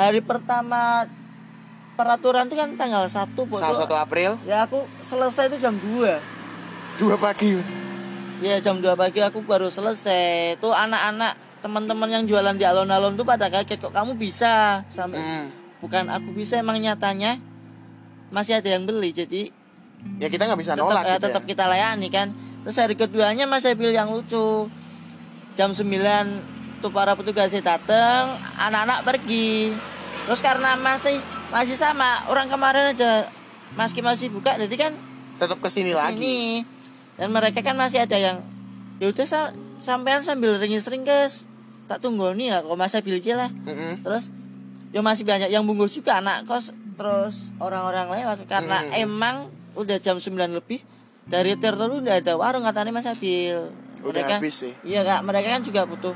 hari pertama peraturan itu kan tanggal 1 Salah satu April Ya aku selesai itu jam 2 dua pagi. Ya jam 2 pagi aku baru selesai Tuh anak-anak teman-teman yang jualan di alun-alun tuh pada kaget kok kamu bisa sampai Mm. bukan aku bisa emang nyatanya masih ada yang beli jadi Ya kita nggak bisa tetap nolak ya, gitu tetap ya. kita layani kan terus hari keduanya mas Ebil yang lucu jam 9 tuh para petugasnya dateng anak-anak pergi terus karena masih masih sama orang kemarin aja meski masih buka jadi kan Tetap ke sini lagi. sini dan mereka kan masih ada yang ya udah sa sampean sambil ringis ringkes tak tunggu nih lah kok mas Ebil aja lah Mm-mm. terus ya masih banyak yang bungkus juga anak kos terus orang-orang lewat karena Hmm. emang udah jam 9 lebih dari tertentu udah ada warung katanya Mas Abil Udah habis sih. iya kak mereka kan juga butuh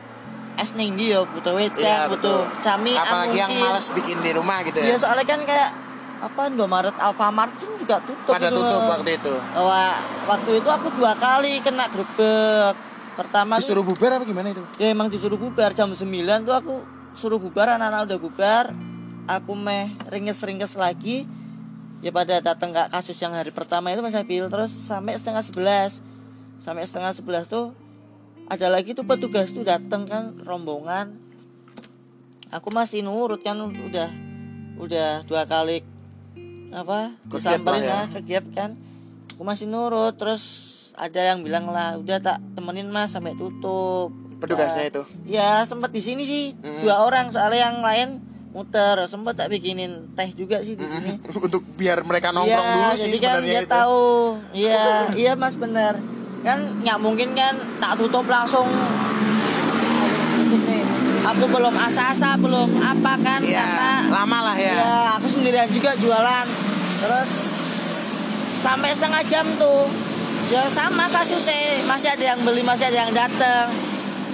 es ning dia butuh wedang Iya butuh cami Apalagi yang males bikin di rumah gitu Iya ya. soalnya kan kayak apa Indomaret Alfamart kan juga tutup Pada gitu tutup waktu itu. Wah, waktu itu aku dua kali kena grebek. Pertama tuh- Disuruh bubar apa gimana itu? ya emang disuruh bubar jam 9 tuh aku suruh bubar anak-anak udah bubar. Aku meh ringkes-ringkes lagi. Ya pada datang ke kasus yang hari pertama itu Mas Abil terus sampai setengah sebelas sampai setengah sebelas tuh ada lagi tuh petugas tuh datang kan rombongan aku masih nurut kan udah udah dua kali apa disamperin lah ya. kegiat kan aku masih nurut terus ada yang bilang lah udah tak temenin mas sampai tutup Petugasnya Ya, itu? ya sempat di sini sih Mm-mm. dua orang soalnya yang lain muter. Sempat tak bikinin teh juga sih di sini. Untuk biar mereka nongkrong Iya, dulu sih jadi kan sebenarnya dia itu. tahu. Iya iya mas bener. Kan nggak mungkin kan tak tutup langsung. Nih. aku belum asa-asa belum apa kan Iya, karena lama lah ya. ya aku sendirian juga jualan. Terus sampai setengah jam tuh. Ya sama kasusnya masih ada yang beli masih ada yang datang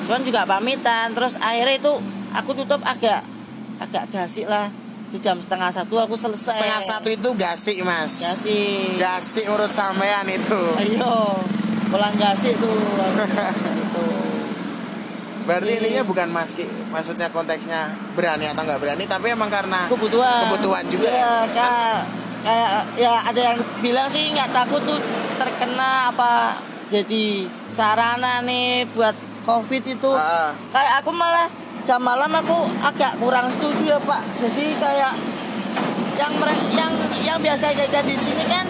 cuman juga pamitan. Terus akhirnya itu aku tutup agak agak gasik lah itu jam setengah satu aku selesai Setengah satu itu gasik mas. gasik Gasik urut sampean itu. ayo pulang gasik tuh Gasik itu Berarti Iya. ininya bukan mas Ki, maksudnya konteksnya berani atau nggak berani, tapi emang karena kebutuhan Kebutuhan juga ya ya? kayak kayak ya ada yang bilang sih nggak takut tuh terkena apa jadi sarana nih buat covid itu Ah, kayak aku malah jam malam aku agak kurang setuju ya pak jadi kayak yang yang yang biasa jajan di sini kan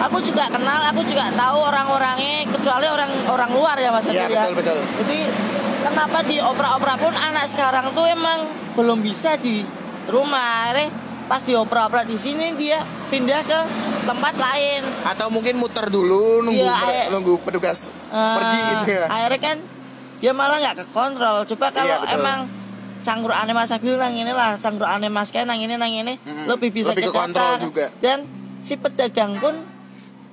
aku juga kenal aku juga tahu orang-orangnya kecuali orang orang luar ya mas Iya, ya betul, betul. jadi kenapa di opera-opera pun anak sekarang tuh emang belum bisa di rumah Akhirnya pas di opera-opera di sini dia pindah ke tempat lain atau mungkin muter dulu nunggu ayo. nunggu petugas Eh, pergi gitu ya. akhirnya kan dia malah nggak ke kontrol coba kalau Iya, betul. emang cangkruk aneh mas Abil nang ini lah cangkruk aneh mas kayak nang ini nang ini Mm-mm. lebih bisa Lebih ke ketata. kontrol juga. dan si pedagang pun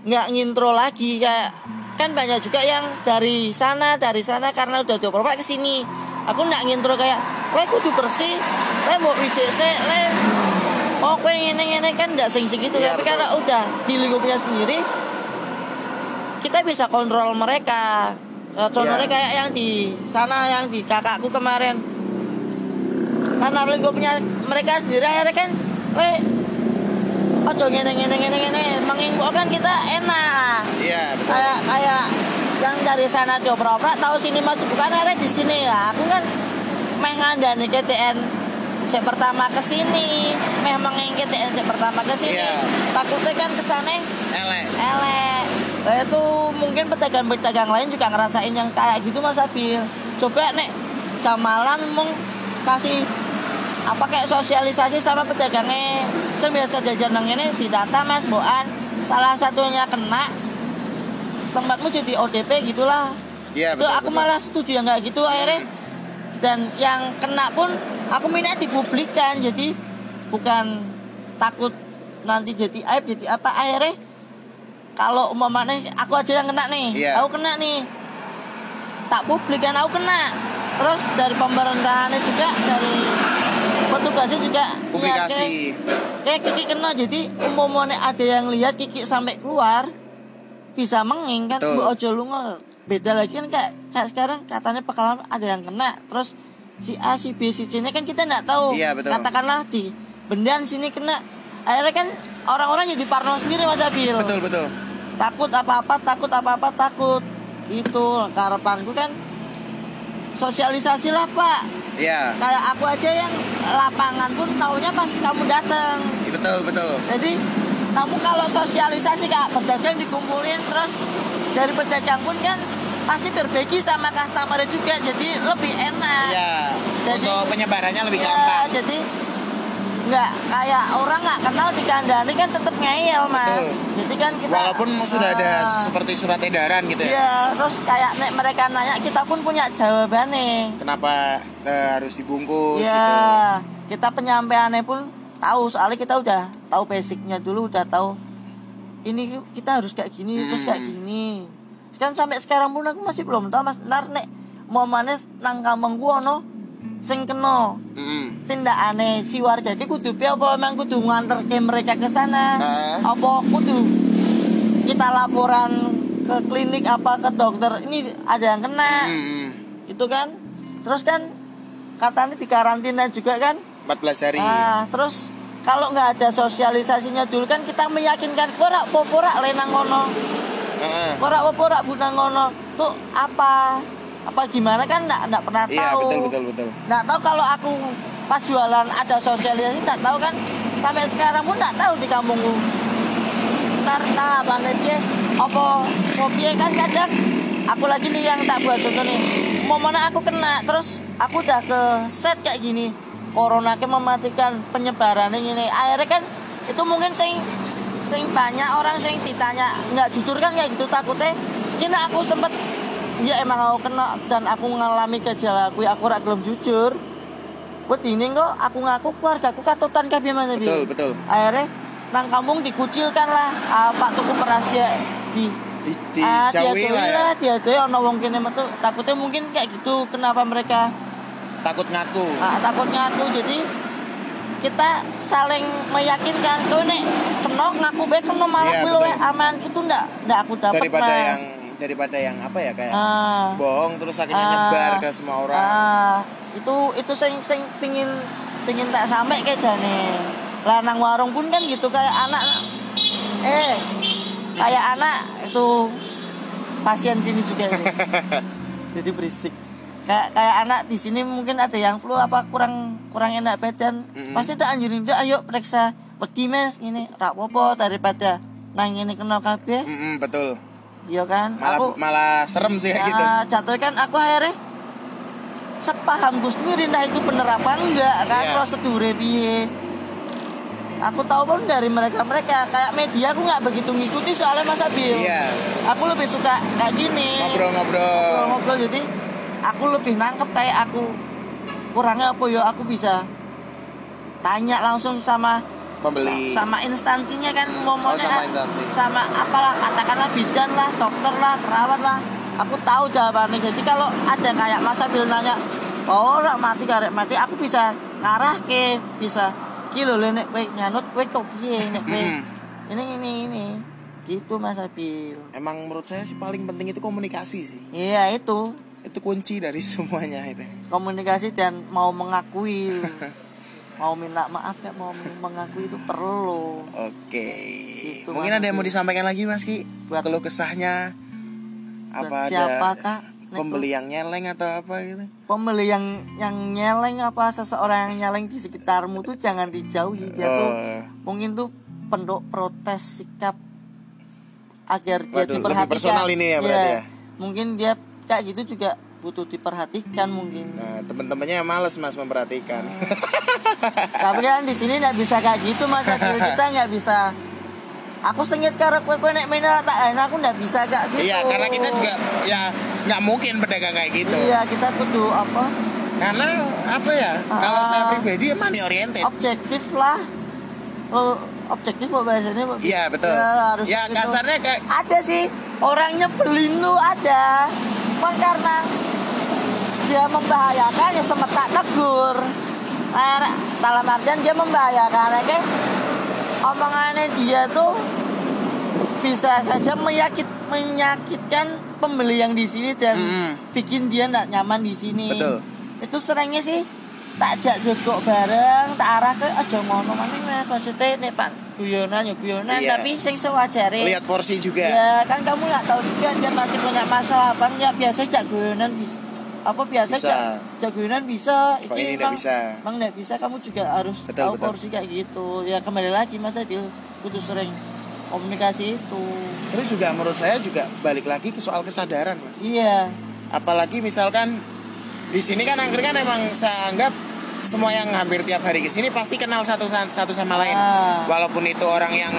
nggak ngintro lagi kayak kan banyak juga yang dari sana dari sana karena udah dioper ke sini aku nggak ngintro kayak le kudu bersih le mau WCC le oh kue ini ini kan nggak sing gitu Iya, tapi betul. kalau udah di lingkupnya sendiri kita bisa kontrol mereka contohnya Iya. kayak yang di sana yang di kakakku kemarin karena lingkupnya mereka sendiri akhirnya kan le ojo ngene ngene ngene ngene mengimbau kan kita enak Iya, betul. kayak kayak yang dari sana dioper-oper tahu sini masuk bukan akhirnya di sini ya aku kan meh ngandani KTN saya pertama ke sini meh menging KTN saya pertama ke sini Iya. takutnya kan ke sana Elek. elek Nah, itu mungkin pedagang-pedagang lain juga ngerasain yang kayak gitu Mas Abil. Coba nek jam malam emang kasih apa kayak sosialisasi sama pedagangnya saya biasa jajan nang ini didata Mas Boan salah satunya kena tempatmu jadi ODP gitulah Iya, itu aku betul. malah setuju yang nggak gitu akhirnya dan yang kena pun aku minta dipublikkan jadi bukan takut nanti jadi aib jadi apa. Akhirnya kalau umpamanya aku aja yang kena nih Iya. aku kena nih. Tak publikkan aku kena. Terus dari pemerintahannya juga dari petugasnya juga publikasi. niatnya, kayak Kiki kena. Jadi umpamanya ada yang lihat Kiki sampai keluar bisa menging kan ojo lunga. Beda lagi kan kayak, kayak sekarang katanya bakalan ada yang kena terus si A si B si C nya kan kita nggak tahu. Iya, betul. katakanlah di bendan sini kena. Akhirnya kan orang-orang jadi parno sendiri mas Abil. Betul, betul. takut apa-apa takut apa-apa takut. Itu harapanku kan sosialisasi lah pak. Iya, kayak aku aja yang lapangan pun taunya pas kamu datang. Betul, betul. jadi kamu kalau sosialisasi kak pedagang dikumpulin terus dari pedagang pun kan pasti berbagi sama customer juga jadi lebih enak Iya, Jadi- untuk penyebarannya lebih Ya, gampang. jadi nggak kayak orang nggak kenal di kandani kan tetap ngeyel mas Betul. jadi kan kita Walaupun sudah ada Ah. seperti surat edaran gitu ya. Iya, terus kayak nek mereka nanya kita pun punya jawabannya. Kenapa eh, harus dibungkus Iya, gitu. kita penyampaiannya pun tahu soalnya kita udah tahu basicnya dulu, udah tahu ini kita harus kayak gini, terus kayak Hmm. gini. Kan sampai sekarang pun aku masih belum tahu mas. Ntar nek mau manis nang kampung gua no, sing kena Mm-mm. tindak aneh si warga ki kudu piye apa emang kudu nganter ke mereka ke sana Ah. apa kudu kita laporan ke klinik apa ke dokter ini ada yang kena Mm-mm. itu kan terus kan katanya di karantina juga kan 14 hari. nah terus kalau nggak ada sosialisasinya dulu kan kita meyakinkan porak porak lenang ngono Heeh. porak bunang ngono. Tuh apa? Apa gimana? Kan nggak nggak pernah Iya, tahu. betul betul betul. nggak tahu kalau aku pas jualan ada sosialisasi nggak tahu kan? Sampai sekarang pun nggak tahu di kampungku. Ntar nah dia apa kopi kan kadang aku lagi nih yang tak buat contoh nih. Mau mana aku kena terus aku udah ke set kayak gini. Corona ke mematikan penyebarannya ini akhirnya kan itu mungkin sing sing banyak orang sing ditanya nggak jujur kan kayak gitu takutnya ini aku sempet ya emang aku kena dan aku ngalami gejala aku aku rak gelem jujur gue dinding kok aku ngaku keluarga aku katutan mas Abi. Betul betul. akhirnya nang kampung dikucilkan lah ah, pak tuku rahasia di Di, ah, dijauhi lah ya. dia tuh ono wong kene metu takutnya mungkin kayak gitu kenapa mereka Takut ngaku. ah, takut ngaku jadi kita saling meyakinkan kau nek kena ngaku baik kena malah gue betul. aman itu ndak ndak aku dapat daripada mas yang daripada yang apa ya kayak ah, bohong terus akhirnya Ah. nyebar ke semua orang. ah, itu itu sing sing pingin pingin tak sampai kayak jane lah nang warung pun kan gitu kayak anak eh kayak anak itu pasien sini juga ini. jadi berisik kayak kayak anak di sini mungkin ada yang flu apa kurang kurang enak badan Mm-mm. pasti tak anjurin dia ayo periksa peti mes ini rak popo daripada nang ini kena kabeh Mm-mm, betul. iya kan Malah aku malah serem sih kayak gitu. Ya, jatuh kan aku akhirnya sepaham Gus Mirinda itu bener apa enggak kan Iya. prosedurnya piye aku tahu pun dari mereka mereka kayak media aku nggak begitu ngikuti soalnya Mas Abil Iya. aku lebih suka kayak gini Ngobrol-ngobrol. ngobrol jadi aku lebih nangkep kayak aku kurangnya apa ya? Aku bisa tanya langsung sama Pembeli. sama instansinya kan Hmm, ngomongnya oh, sama instansi. sama apalah katakanlah bidan lah dokter lah perawat lah. Aku tahu jawabannya. Jadi kalau ada kayak Mas Abil nanya oh orang mati karek mati aku bisa ngarah ke bisa kilo lho nek kowe nyanut kowe kok piye nek kowe? Hmm. ini ini ini. Gitu Mas Abil. Emang menurut saya sih paling penting itu komunikasi sih. iya itu Itu kunci dari semuanya itu. komunikasi dan mau mengakui mau minta maaf ya mau mengakui itu perlu Oke. Gitu, Mungkin Mas ada yang mau disampaikan lagi Mas Ki? Buat- Keluh kesahnya Buat apa siapa ada kak pembeli yang nyeleng atau apa gitu? pembeli yang yang nyeleng apa seseorang yang nyeleng di sekitarmu tuh jangan dijauhi dia tuh Oh. mungkin tuh pendok protes sikap agar dia Waduh, lebih diperhatikan personal ini ya berarti Iya. ya? mungkin dia kayak gitu juga butuh diperhatikan mungkin Nah, temen-temennya males Mas memperhatikan. tapi kan di sini nggak bisa kayak gitu mas Adil. kita nggak bisa aku sengit karo kue kue nek mineral tak enak aku nggak bisa kayak gitu Iya, karena kita juga ya nggak mungkin berdagang kayak gitu. iya kita kudu apa Karena apa ya? Kalau Ah. saya pribadi ya money oriented. objektif lah lo objektif apa bahasanya Pak? Iya betul. ya, harus Ya gitu. kasarnya kayak ada sih orangnya lu ada Cuman karena dia membahayakan ya semetak tegur nah, dalam artian dia membahayakan kayak omongannya dia tuh bisa saja menyakit menyakitkan pembeli yang di sini dan Mm-mm. bikin dia nggak nyaman di sini Betul. itu seringnya sih tak ajak duduk bareng tak arah ke aja ngono mana maksudnya nih pak guyonan ya guyonan Iya. tapi sing sewajare lihat porsi juga. ya kan kamu nggak tahu juga dia masih punya masalah apa ya biasa jak guyonan bisa apa biasa Bisa. jak jak guyonan bisa Kok ini nggak bisa? emang nggak bisa kamu juga harus Betul, tahu betul. porsi kayak gitu ya kembali lagi mas Abil kudu sering komunikasi itu Terus juga menurut saya juga balik lagi ke soal kesadaran mas. iya Apalagi misalkan di sini kan angkringan emang saya anggap semua yang hampir tiap hari ke sini pasti kenal satu satu sama lain Ah. walaupun itu orang yang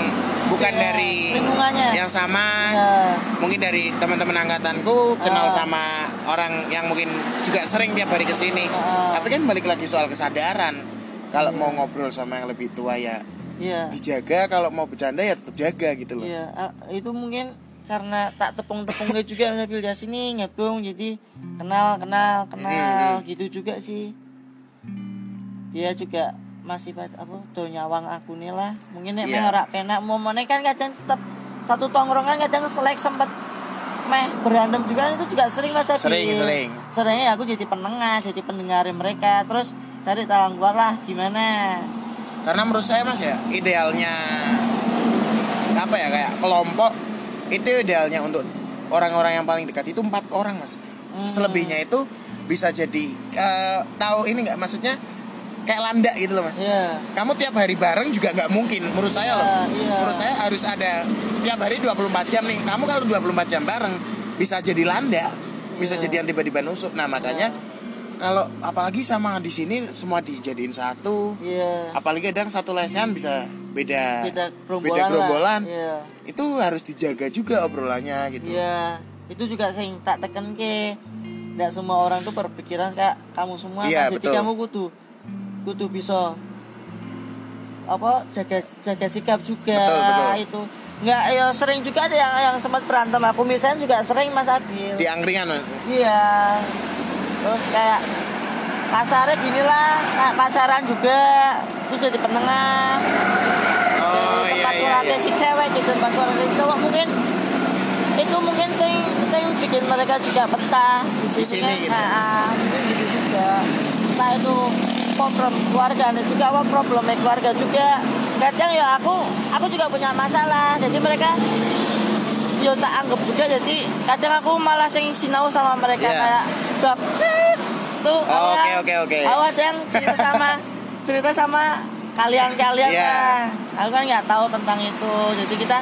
bukan Iya, dari lingkungannya. yang sama Ya. mungkin dari teman-teman angkatanku kenal Ah. sama orang yang mungkin juga sering tiap hari ke sini Ah. tapi kan balik lagi soal kesadaran kalau mau ngobrol sama yang lebih tua ya Iya. dijaga kalau mau bercanda ya tetap jaga gitu loh Iya, ah, itu mungkin karena tak tepung-tepungnya juga sambil dia sini nyambung jadi kenal kenal kenal Hmm, gitu juga sih. Dia juga masih apa do nyawang aku nih lah. Mungkin nek Iya. meh ora penak momennya kan kadang tetap satu tongkrongan kadang selek sempat meh berantem juga itu juga sering mas. Sering, sering. Seringnya aku jadi penengah, jadi pendengar mereka terus cari talang keluar lah gimana. karena menurut saya mas ya idealnya apa ya kayak kelompok itu idealnya untuk orang-orang yang paling dekat itu empat orang mas Hmm. selebihnya itu bisa jadi eh, tahu ini nggak maksudnya kayak landa gitu loh mas Iya. kamu tiap hari bareng juga nggak mungkin menurut saya loh Iya, iya. menurut saya harus ada tiap hari 24 jam nih kamu kalau 24 jam bareng bisa jadi landa bisa Iya. jadi yang tiba-tiba nusuk nah makanya kalau apalagi sama di sini semua dijadiin satu Iya. apalagi kadang satu lesehan bisa beda beda gerombolan, beda gerombolan. lah. Iya. itu harus dijaga juga obrolannya gitu Iya. Itu juga sing tak teken ke. Nggak semua orang tuh berpikiran kayak kamu semua. Iya, kan. Jadi betul. kamu kudu kudu bisa apa jaga jaga sikap juga Betul, betul. itu. Nggak ya sering juga ada yang yang sempat berantem. Aku misalnya juga sering mas Abil. Di angkringan iya. Terus kayak kasarnya gini lah kayak pacaran juga. Itu jadi penengah. Oh Jadi iya tempat iya, iya. si cewek jadi tempat curhatnya si cowok. Mungkin itu mungkin sing sing bikin mereka juga betah di sini, Di sini kan. gitu. Ah, ah, mungkin gitu juga. Entah itu problem keluarga dan juga apa problemnya keluarga juga kadang ya aku aku juga punya masalah jadi mereka yo tak anggap juga jadi kadang aku malah sing sinau sama mereka Iya. kayak bab cit tuh Oh, oke, oke, oke. ada yang cerita sama cerita sama kalian-kalian Iya. lah aku kan nggak tahu tentang itu jadi kita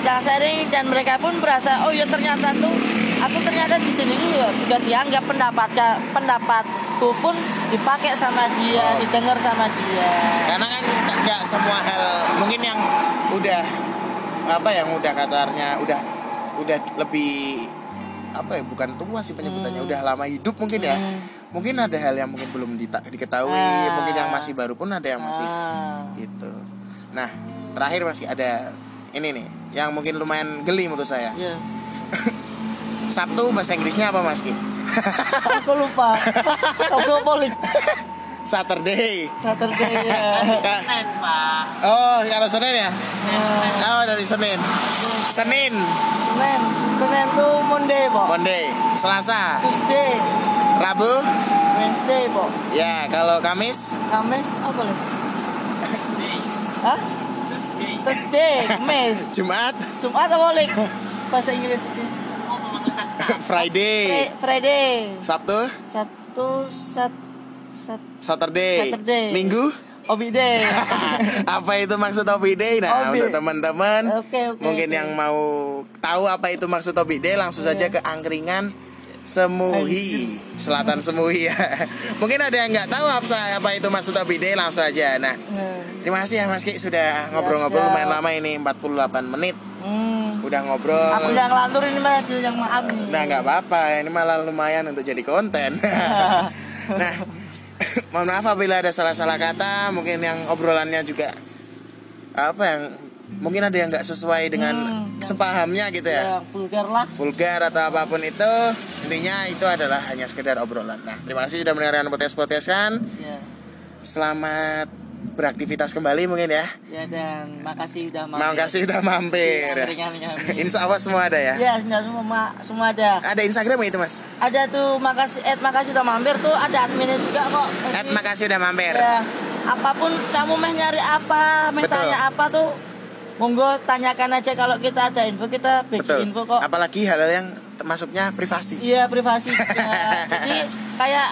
yang sharing dan mereka pun berasa oh ya ternyata tuh aku ternyata di sini juga, juga dianggap pendapat pendapatku pun dipakai sama dia Oh. didengar sama dia karena kan nggak semua hal mungkin yang udah apa yang udah katarnya udah udah lebih apa ya bukan tua sih penyebutannya Hmm. udah lama hidup mungkin ya Hmm. mungkin ada hal yang mungkin belum diketahui Ah. mungkin yang masih baru pun ada yang masih Ah. gitu nah terakhir masih ada ini nih yang mungkin lumayan geli menurut saya Iya. Sabtu bahasa Inggrisnya apa mas Ki? aku lupa. Obrolin Saturday. Saturday ya. Ka- Pak. Oh kalau Senin ya? Ya, oh dari Senin. Senin. Senin. Senin tuh Monday po Monday. Selasa. Tuesday. Rabu. Wednesday po ya kalau Kamis? Kamis apa lagi? Hah? Tuesday, Kamis. Jumat. Jumat apa lagi? Bahasa Inggris itu Friday Fri- Friday Sabtu Sabtu Sat Sat Saturday, Saturday. Minggu Obi Day apa itu maksud Obi Day? Nah, Obi. untuk teman-teman Oke, oke, mungkin oke. yang mau tahu apa itu maksud Obi Day langsung Iya. saja ke angkringan Semuhi, Selatan Semuhi ya. mungkin ada yang nggak tahu apa, apa itu maksud Obi Day langsung aja. Nah, terima kasih ya Mas Ki sudah ngobrol-ngobrol siap. lumayan lama ini 48 menit. Udah ngobrol. Aku yang ngelantur ini mah dia yang maaf nih Nah nggak apa-apa, ini malah lumayan untuk jadi konten. nah, mohon maaf apabila ada salah-salah kata, mungkin yang obrolannya juga apa yang mungkin ada yang nggak sesuai dengan Hmm. sepahamnya gitu ya. yang vulgar lah Vulgar atau apa pun itu, intinya itu adalah hanya sekedar obrolan. Nah, terima kasih sudah mendengarkan podcast-podcast kan. ya Selamat beraktivitas kembali mungkin ya. ya dan makasih udah mampir. Terima kasih sudah mampir. Ringan. Insya Allah semua ada ya. ya semua ma- semua ada Ada Instagram ya itu mas? ada tuh makasih Ed makasih udah mampir tuh ada adminnya juga kok Ed, Jadi, makasih udah mampir. ya apa pun kamu meh nyari apa meh Betul. tanya apa tuh monggo tanyakan aja kalau kita ada info kita bagi Betul. info kok Apalagi hal-hal yang termasuknya privasi. iya privasi juga jadi kayak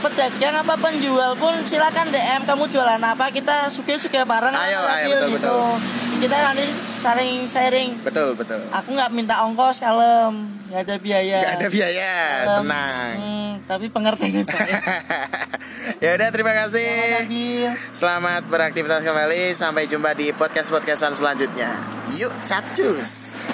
pedagang apa penjual pun silakan DM kamu jualan apa kita suka-suka bareng Ayo, ayo, betul, gitu. kita nanti saling sharing. Betul betul. Aku nggak minta ongkos kalem. Nggak ada biaya. Nggak ada biaya Kalem. tenang. Hmm, tapi pengertiannya baik ya. Udah terima kasih. Nabil. selamat beraktivitas kembali. Sampai jumpa di podcast podcastan selanjutnya. Yuk capcus